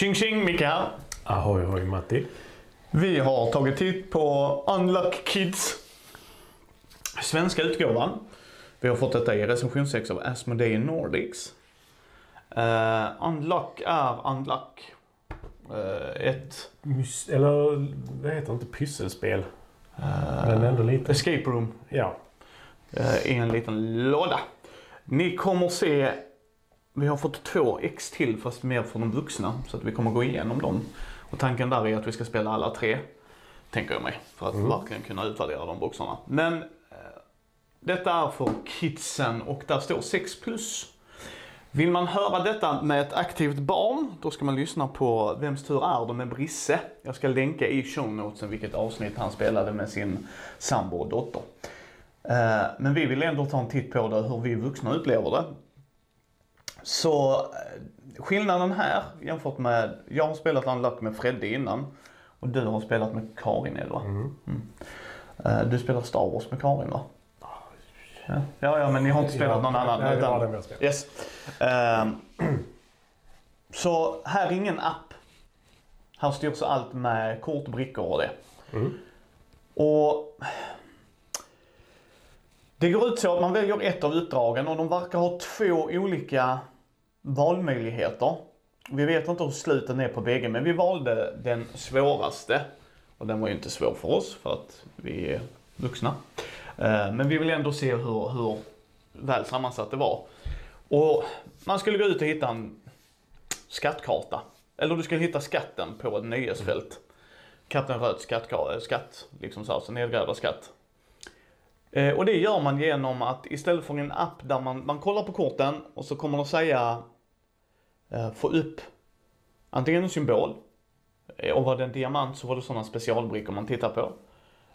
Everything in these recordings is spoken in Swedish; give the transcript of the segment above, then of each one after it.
Tjing tjing, Micke här. Ahoy hoj Matti. Vi har tagit titt på Unlock Kids. Svenska utgåvan. Vi har fått detta i recension 6 av Asmodee Nordics. Uh, Unlock är Unlock. Uh, ett Mys eller vad heter det? Inte pysselspel. Men ändå lite. escape room Ja. uh, i en liten låda. Ni kommer se, vi har fått två ex till fast mer för de vuxna. Så att vi kommer gå igenom dem. Och tanken där är att vi ska spela alla tre. Tänker jag mig. För att verkligen kunna utvärdera de boxarna. Men eh, detta är för kidsen och där står 6 plus. Vill man höra detta med ett aktivt barn, då ska man lyssna på Vems tur är det med Brisse. Jag ska länka i show notesen vilket avsnitt han spelade med sin sambo och dotter. Eh, Men vi vill ändå ta en titt på det, hur vi vuxna upplever det. Så eh, skillnaden här jämfört med, jag har spelat Unlock med Fredde innan och du har spelat med Karin är det va? Mm. Eh, Du spelar Star Wars med Karin va? Ja, ja, ja men ni har inte spelat Ja, någon annan? nej, det utan- var den spelat. Yes. Ehm, så här är ingen app. Här styrs allt med kort, brickor och det. Mm. Och det går ut så att man väljer ett av utdragen och de verkar ha två olika valmöjligheter. Vi vet inte hur sluten är på bägge men vi valde den svåraste. Och den var ju inte svår för oss för att vi är vuxna. Eh, men vi vill ändå se hur, hur väl sammansatt det var. Och man skulle gå ut och hitta en skattkarta. Eller du skulle hitta skatten på ett nöjesfält. Kapten Röds skattkar- skatt, liksom så här, så nedgrävda skatt. Eh, och det gör man genom att istället för en app där man, man kollar på korten och så kommer de säga få upp antingen en symbol. Eh, och var det en diamant så var det sådana specialbrickor man tittar på.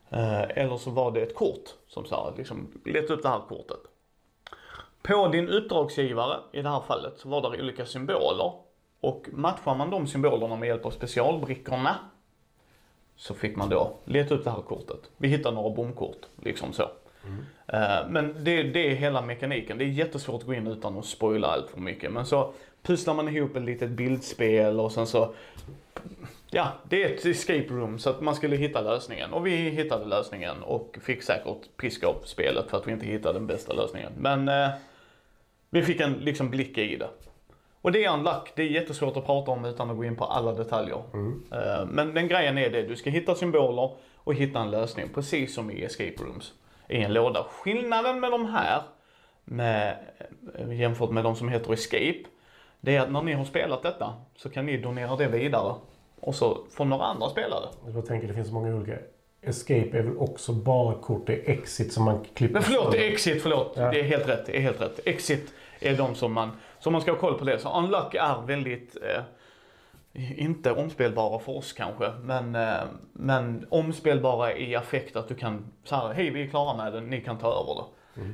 Eh, eller så var det ett kort som sa liksom leta upp det här kortet. På din uppdragsgivare i det här fallet så var det olika symboler. Och matchar man de symbolerna med hjälp av specialbrickorna så fick man då leta upp det här kortet. Vi hittade några bomkort, liksom så. Eh, Men det, det är hela mekaniken. Det är jättesvårt att gå in utan att spoila allt för mycket. Men så pusslar man ihop ett litet bildspel och sen så... Ja, det är ett escape room så att man skulle hitta lösningen. Och vi hittade lösningen och fick säkert piska upp spelet för att vi inte hittade den bästa lösningen. Men eh, vi fick en liksom blick i det. Och det är unlock. Det är jättesvårt att prata om utan att gå in på alla detaljer. Eh, Men den grejen är det. Du ska hitta symboler och hitta en lösning. Precis som i escape rooms. I en låda. Skillnaden med de här med, eh, jämfört med de som heter escape. Det är att när ni har spelat detta så kan ni donera det vidare. Och så får några andra spela det. Jag tänker det finns så många olika. Escape är väl också bara kort. Det är exit som man klipper Men förlåt, det är exit, förlåt. Ja. Det är helt rätt, det är helt rätt. Exit är de som man, som man ska ha koll på det. Så unlock är väldigt, eh, inte omspelbara för oss kanske, men, eh, men omspelbara i affekt att du kan här, hej vi är klara med det, ni kan ta över det.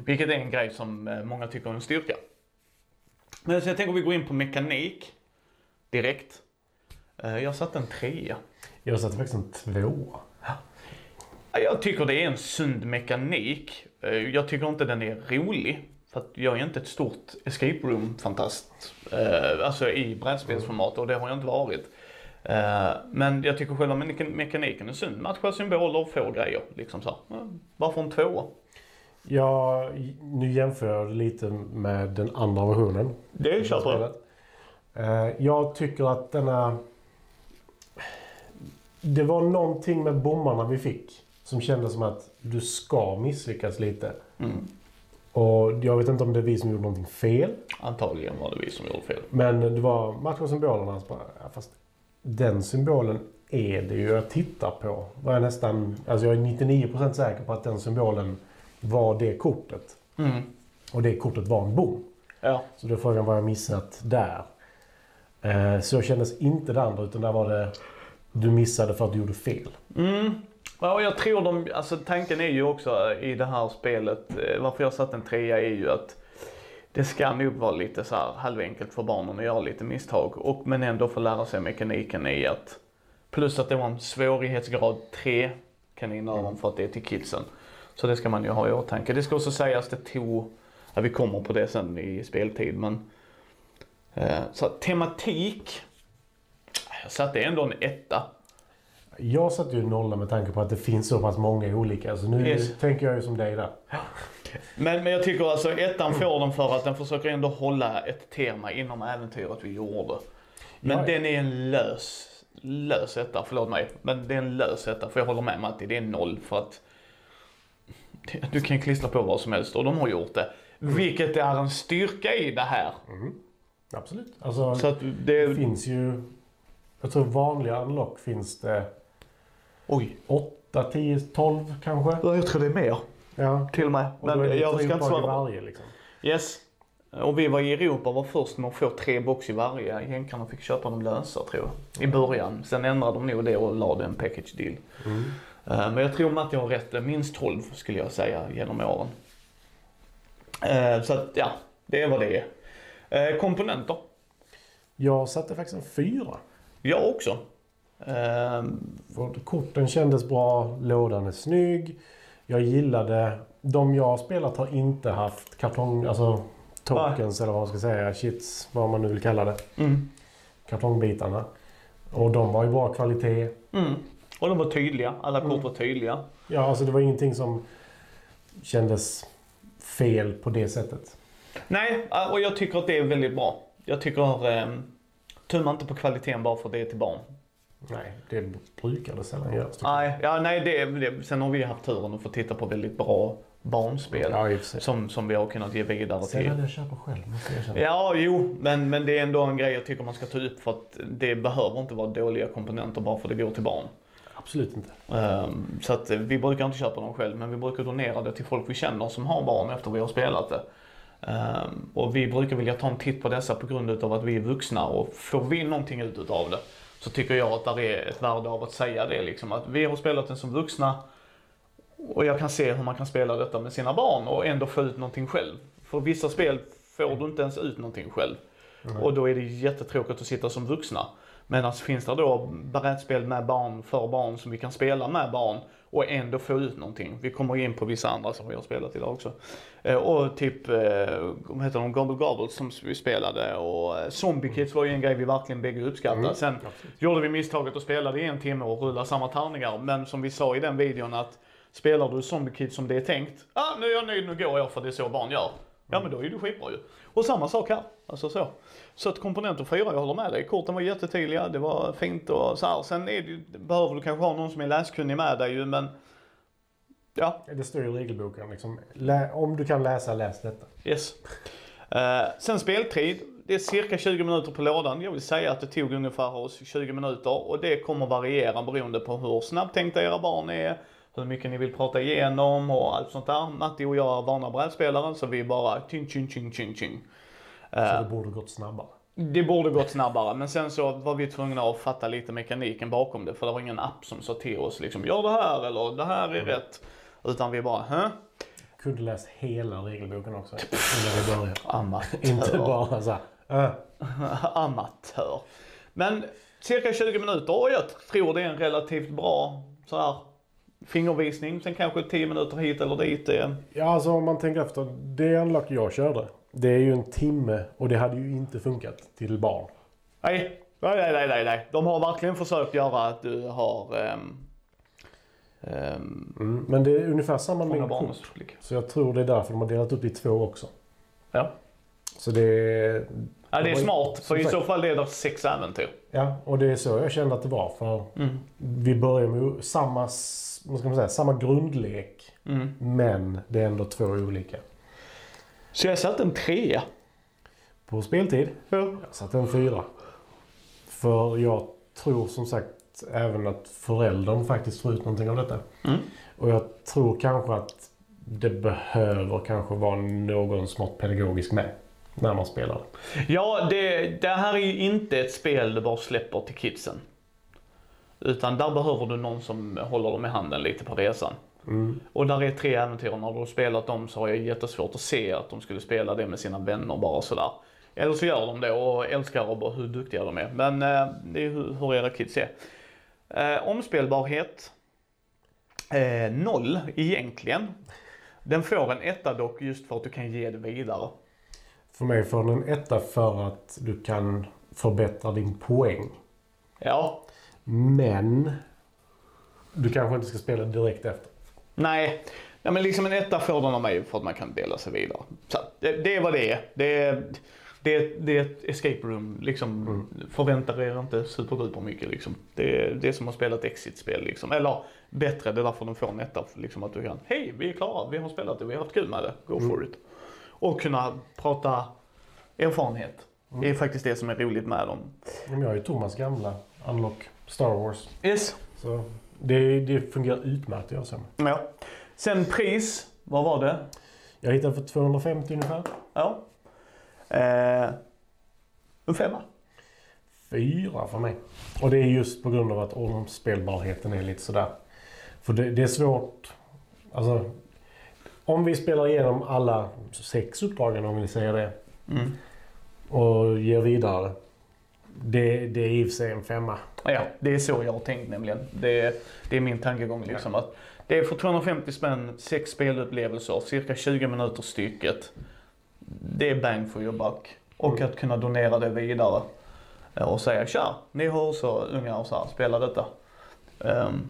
Vilket är en grej som eh, många tycker är en styrka. Men så jag tänker vi går in på mekanik direkt. Eh, jag satte en trea. Jag satte faktiskt en tvåa. Ja, Jag tycker det är en sund mekanik. Eh, Jag tycker inte den är rolig. För att jag är inte ett stort escape room-fantast. Eh, Alltså i brädspelsformat och det har jag inte varit. Men jag tycker själva mekan- mekaniken är sund. Matcha symboler, få grejer. Liksom så. Varför en tvåa? Ja, nu jämför jag lite med den andra versionen. Det kör bra. spelet. Eh, Jag tycker att denna... Det var någonting med bommarna vi fick som kändes som att du ska misslyckas lite. Mm. Och jag vet inte om det är vi som gjorde någonting fel. Antagligen var det vi som gjorde fel. Men det var matchen symbolerna. Så bara, ja, fast den symbolen är det ju jag tittar på. Var jag, nästan, alltså jag är 99% säker på att den symbolen var det kortet. Mm. Och det kortet var en bom. Ja. Så då är frågan vad jag missat där. Eh, så kändes inte det andra utan där var det du missade för att du gjorde fel. Mm. Ja, jag tror de, alltså tanken är ju också i det här spelet, eh, varför jag satt en trea är ju att det ska nog vara lite så här halvenkelt för barnen att göra lite misstag. Och, men ändå få lära sig mekaniken i att, plus att det var en svårighetsgrad 3 kaninöron för att det är till kidsen. Så det ska man ju ha i åtanke. Det ska också sägas det tog, ja vi kommer på det sen i speltid men. Eh, så tematik Jag satte ändå en etta. Jag satte ju nolla med tanke på att det finns så pass många olika. Så nu Yes. tänker jag ju som dig där. Men, men jag tycker alltså ettan får den för att den försöker ändå hålla ett tema inom äventyret vi gjorde. Men Ja. den är en lös, lös etta, förlåt mig. Men det är en lös etta, för jag håller med Matti, det är noll för att du kan klistra på vad som helst och de har gjort det. Vilket är en styrka i det här. Absolut. Alltså, Så att det det, finns ju... Jag tror vanliga unlock finns det oj. 8, 10, 12 kanske. Ja, jag tror det är mer Ja. till och med. Och Men det jag ska inte svara. varje liksom. Yes. Och vi var i Europa och var först med att få tre box i varje. Jänkarna fick köpa dem lösa tror jag. I början. Sen ändrade de nog det och lade en package deal. Mm. Eh, Men jag tror Matti har rätt. Minst 12 skulle jag säga genom åren. Eh, Så att ja, det är vad det är. Eh, Komponenter. Jag satte faktiskt en fyra. Jag också. Eh, För korten kändes bra, lådan är snygg. Jag gillade... De jag har spelat har inte haft kartong... Alltså tokens eller vad man ska säga. Shits, vad man nu vill kalla det. Mm. Kartongbitarna. Och de var i bra kvalitet. Mm. Och de var tydliga. Alla kort Mm. var tydliga. Ja, alltså det var ingenting som kändes fel på det sättet. Nej, eh, och jag tycker att det är väldigt bra. Jag tycker, eh, tumma inte på kvaliteten bara för att det är till barn. Nej, det brukar det sällan göras. Nej, ja, nej det, det, sen har vi haft turen att få titta på väldigt bra barnspel. Ja. Som, som vi har kunnat ge vidare till. Sällan jag köper själv, måste jag erkänna. Ja, jo, men, men det är ändå en grej jag tycker man ska ta upp för att det behöver inte vara dåliga komponenter bara för att det går till barn. Absolut inte. Ehm, så att vi brukar inte köpa dem själv, men vi brukar donera det till folk vi känner som har barn efter vi har spelat det. Ehm, och vi brukar vilja ta en titt på dessa på grund utav att vi är vuxna och får vi någonting ut utav det så tycker jag att det är ett värde av att säga det liksom att vi har spelat den som vuxna och jag kan se hur man kan spela detta med sina barn och ändå få ut någonting själv. För vissa spel får du inte ens ut någonting själv. Och då är det jättetråkigt att sitta som vuxna. Medan finns det då brädspel med barn, för barn, som vi kan spela med barn och ändå få ut någonting. Vi kommer in på vissa andra som vi har spelat idag också. Eh, och typ, eh, vad heter de, Gobble Gobbles som vi spelade och eh, Zombie Kids var ju en grej vi verkligen bägge uppskattade. Mm, Sen absolut. gjorde vi misstaget att spela det i en timme och rulla samma tärningar. Men som vi sa i den videon att spelar du Zombie Kids som det är tänkt, ah, nu är jag nöjd, nu går jag för det är så barn gör. Ja men då är du skitbra ju. Och samma sak här. Alltså så. Så att komponenter 4, jag håller med dig. Korten var jättetydliga, det var fint och så här. Sen är det, behöver du kanske ha någon som är läskunnig med dig ju men Ja, Det står ju i regelboken liksom. Lä- om du kan läsa, läs detta. yes. Eh, sen speltid. Det är cirka 20 minuter på lådan. Jag vill säga att det tog ungefär oss 20 minuter och det kommer variera beroende på hur snabbtänkta era barn är, hur mycket ni vill prata igenom och allt sånt där. Matti och jag är vana brädspelare så vi bara tjing tjing tjing tjing tjing. Så Eh, det borde gått snabbare. det borde gått snabbare men sen så var vi tvungna att fatta lite mekaniken bakom det för det var ingen app som sa till oss liksom gör det här eller det här är rätt. Utan vi bara, hä? Kunde läst hela regelboken också innan vi började. Amatör. Inte bara så här. Äh, Amatör. Men cirka 20 minuter och jag tror det är en relativt bra så här fingervisning. Sen kanske 10 minuter hit eller dit. Ja, alltså om man tänker efter. Det unlock jag körde. Det är ju en timme och det hade ju inte funkat till barn. nej, nej, nej, nej, nej. De har verkligen försökt göra att du har um, um, Mm. Men det är ungefär samma mängd kort. Så jag tror det är därför de har delat upp det i två också. Ja. Så det är... ja, det är smart. För i så fall är det sex äventyr. Ja, och det är så jag kände att det var. För Mm. vi börjar med samma, vad ska man säga, samma grundlek. Mm. Men det är ändå två olika. Så jag satte en trea. På speltid, Ja. jag satte en fyra. För jag tror som sagt även att föräldern faktiskt får ut någonting av detta. Mm. Och jag tror kanske att det behöver kanske vara någon smått pedagogisk med. När man spelar. Ja, det, det här är ju inte ett spel du bara släpper till kidsen. Utan där behöver du någon som håller dem i handen lite på resan. Mm. Och där är tre äventyr. När du har spelat dem så har jag jättesvårt att se att de skulle spela det med sina vänner bara sådär. Eller så gör de det och älskar och bara hur duktiga de är. Men eh, det är hur, hur era kids är. Eh, omspelbarhet. Eh, noll egentligen. Den får en etta dock just för att du kan ge det vidare. För mig får den en etta för att du kan förbättra din poäng. Ja. Men du kanske inte ska spela direkt efter. Nej. Ja, men liksom en etta får den av mig för att man kan dela sig vidare. Så det, det är vad det är. Det är, det det är ett escape room. Liksom, Mm. Förvänta er inte superduper mycket. Liksom. Det, är, det är som att spela ett exit-spel. Liksom. Eller bättre, det är därför de får en etta. Liksom, att du kan, hej vi är klara, vi har spelat det, vi har haft kul med det, go Mm. for it. Och kunna prata erfarenhet. Mm. Det är faktiskt det som är roligt med dem. Jag har ju Thomas gamla Unlock Star Wars. Yes. Så det, det fungerar utmärkt göra så. Ja. Sen pris, vad var det? Jag hittade för 250 ungefär. Ja. Eh, en femma. Fyra för mig. Och det är just på grund av att omspelbarheten är lite sådär. För det, det är svårt. Alltså, om vi spelar igenom alla sex uppdragen om vi säger det. Mm. Och ger vidare. Det, det är i och för sig en femma. Ja, det är så jag har tänkt nämligen. Det, är- det är min tankegång liksom. Att det är för 250 spänn, sex spelupplevelser, cirka 20 minuter stycket. Det är bang for your buck. Och Mm. att kunna donera det vidare. Och säga tja, ni har också ungar och så här, spela detta. Ehm,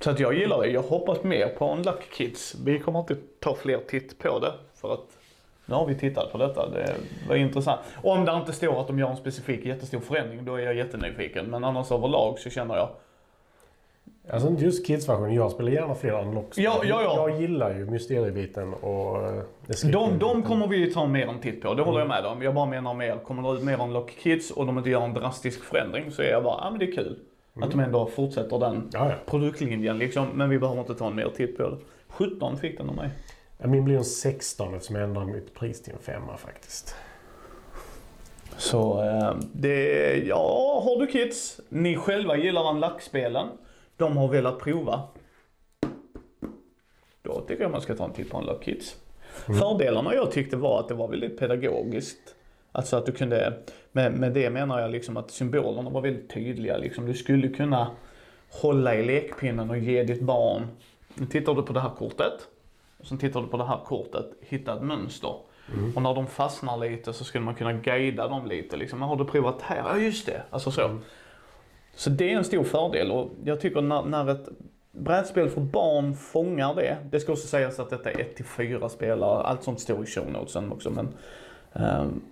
så att jag gillar det. Jag hoppas mer på Unluck Kids. Vi kommer inte ta fler titt på det. För att nu har vi tittat på detta. Det var intressant. Om det inte står att de gör en specifik jättestor förändring, då är jag jättenyfiken. Men annars överlag så känner jag, Alltså inte just Kids-versionen. Jag spelar gärna fler Unlocks. Ja, ja, ja. Jag gillar ju mysteriebiten och... eh, de, de kommer vi ju ta mer en titt på. Det håller jag med om. Jag bara menar mer, kommer det ut mer Unlock Kids och de inte gör en drastisk förändring så är jag bara, ja men det är kul. Att de ändå fortsätter den Ja, ja. produktlinjen liksom. Men vi behöver inte ta en mer titt på det. 17 fick den av mig. Ja, Min blir en 16 eftersom jag ändrar mitt pris till en femma faktiskt. Så eh, det, ja, har du kids, ni själva gillar Unlock-spelen, de har velat prova. Då tycker jag man ska ta en titt på Unlock Kids. Fördelarna jag tyckte var att det var väldigt pedagogiskt. Alltså att du kunde, med, med det menar jag liksom att symbolerna var väldigt tydliga. Liksom. Du skulle kunna hålla i lekpinnen och ge ditt barn, nu tittar du på det här kortet, och sen tittar du på det här kortet, hitta ett mönster. Och när de fastnar lite så skulle man kunna guida dem lite. Liksom, har du provat här? Ja just det. Alltså så. Så det är en stor fördel och jag tycker när, när ett brädspel för barn fångar det. Det ska också sägas att detta är 1 till 4 spelare. Allt sånt står i show notesen också men ehm,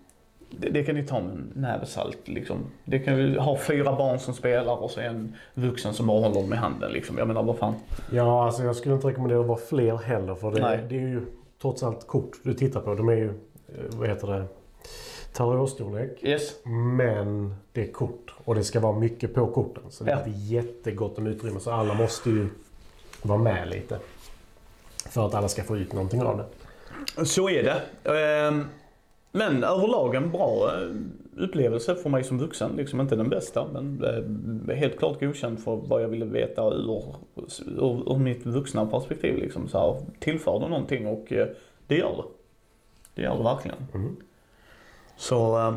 det, det kan ni ta med en näve salt liksom. Det kan ju ha fyra barn som spelar och så en vuxen som bara håller dem i handen liksom. Jag menar vad fan. Ja, alltså jag skulle inte rekommendera att vara fler heller. För det, det är ju trots allt kort du tittar på. De är ju, eh, vad heter det, tarot-storlek. Yes. Men det är kort och det ska vara mycket på korten. Så det är Ja. inte jättegott om utrymme. Så alla måste ju vara med lite. För att alla ska få ut någonting av det. Så är det. Ehm, Men överlag en bra eh, upplevelse för mig som vuxen. Liksom inte den bästa men eh, helt klart godkänd för vad jag ville veta ur, ur, ur mitt vuxna perspektiv. Liksom. Så här, tillför det någonting och eh, det gör det. Det gör det verkligen. Mm. Så ehm,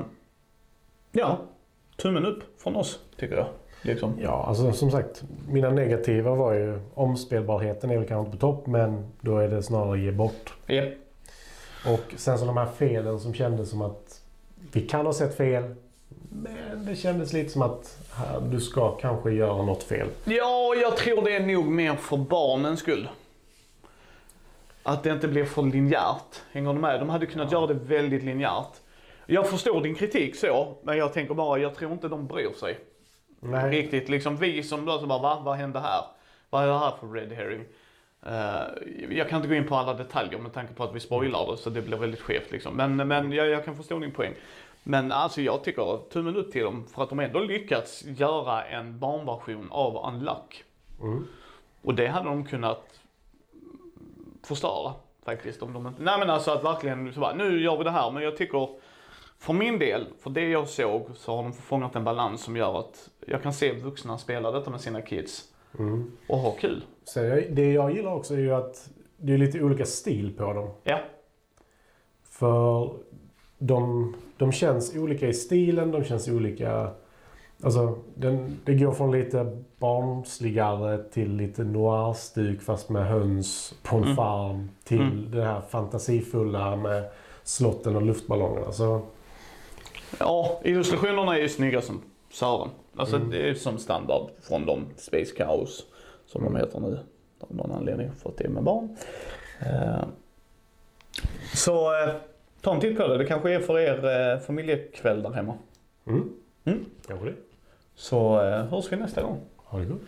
ja, tummen upp från oss tycker jag. Liksom. Ja, alltså som sagt. Mina negativa var ju omspelbarheten är väl kanske inte på topp. Men då är det snarare ge bort. Ja. Och sen så de här felen som kändes som att vi kan ha sett fel. Men det kändes lite som att här, du ska kanske göra något fel. Ja, jag tror det är nog mer för barnens skull. Att det inte blir för linjärt. Hänger du med? De hade kunnat göra det väldigt linjärt. Jag förstår din kritik så, men jag tänker bara, jag tror inte de bryr sig. Nej. Riktigt, liksom vi som då så bara, va? Vad hände här? Vad är det här för red herring? Eh, jag kan inte gå in på alla detaljer med tanke på att vi spoilar det så det blir väldigt skevt liksom. Men, men jag, jag kan förstå din poäng. Men alltså jag tycker tummen upp till dem för att de ändå lyckats göra en barnversion av Unlock. Mm. Och det hade de kunnat förstöra faktiskt. Om de inte... Nej men alltså att verkligen, så bara, nu gör vi det här. Men jag tycker, för min del, för det jag såg så har de fångat en balans som gör att jag kan se vuxna spela detta med sina kids Mm. och ha kul. Så jag, det jag gillar också är ju att det är lite olika stil på dem. Ja. För de, de känns olika i stilen, de känns olika... Alltså, den, det går från lite barnsligare till lite noir-stuk fast med höns på en Mm. farm till Mm. det här fantasifulla med slotten och luftballongerna. Så, Ja, illustrationerna är ju snygga som Sören. Alltså det är som standard från de Space Cows som de heter nu. Av någon anledning för att det är med barn. Eh, så eh, ta en titt på det. Det kanske är för er eh, familjekväll där hemma. Mm. Mm. Kanske det. Så eh, hörs vi nästa gång. Ha det gott.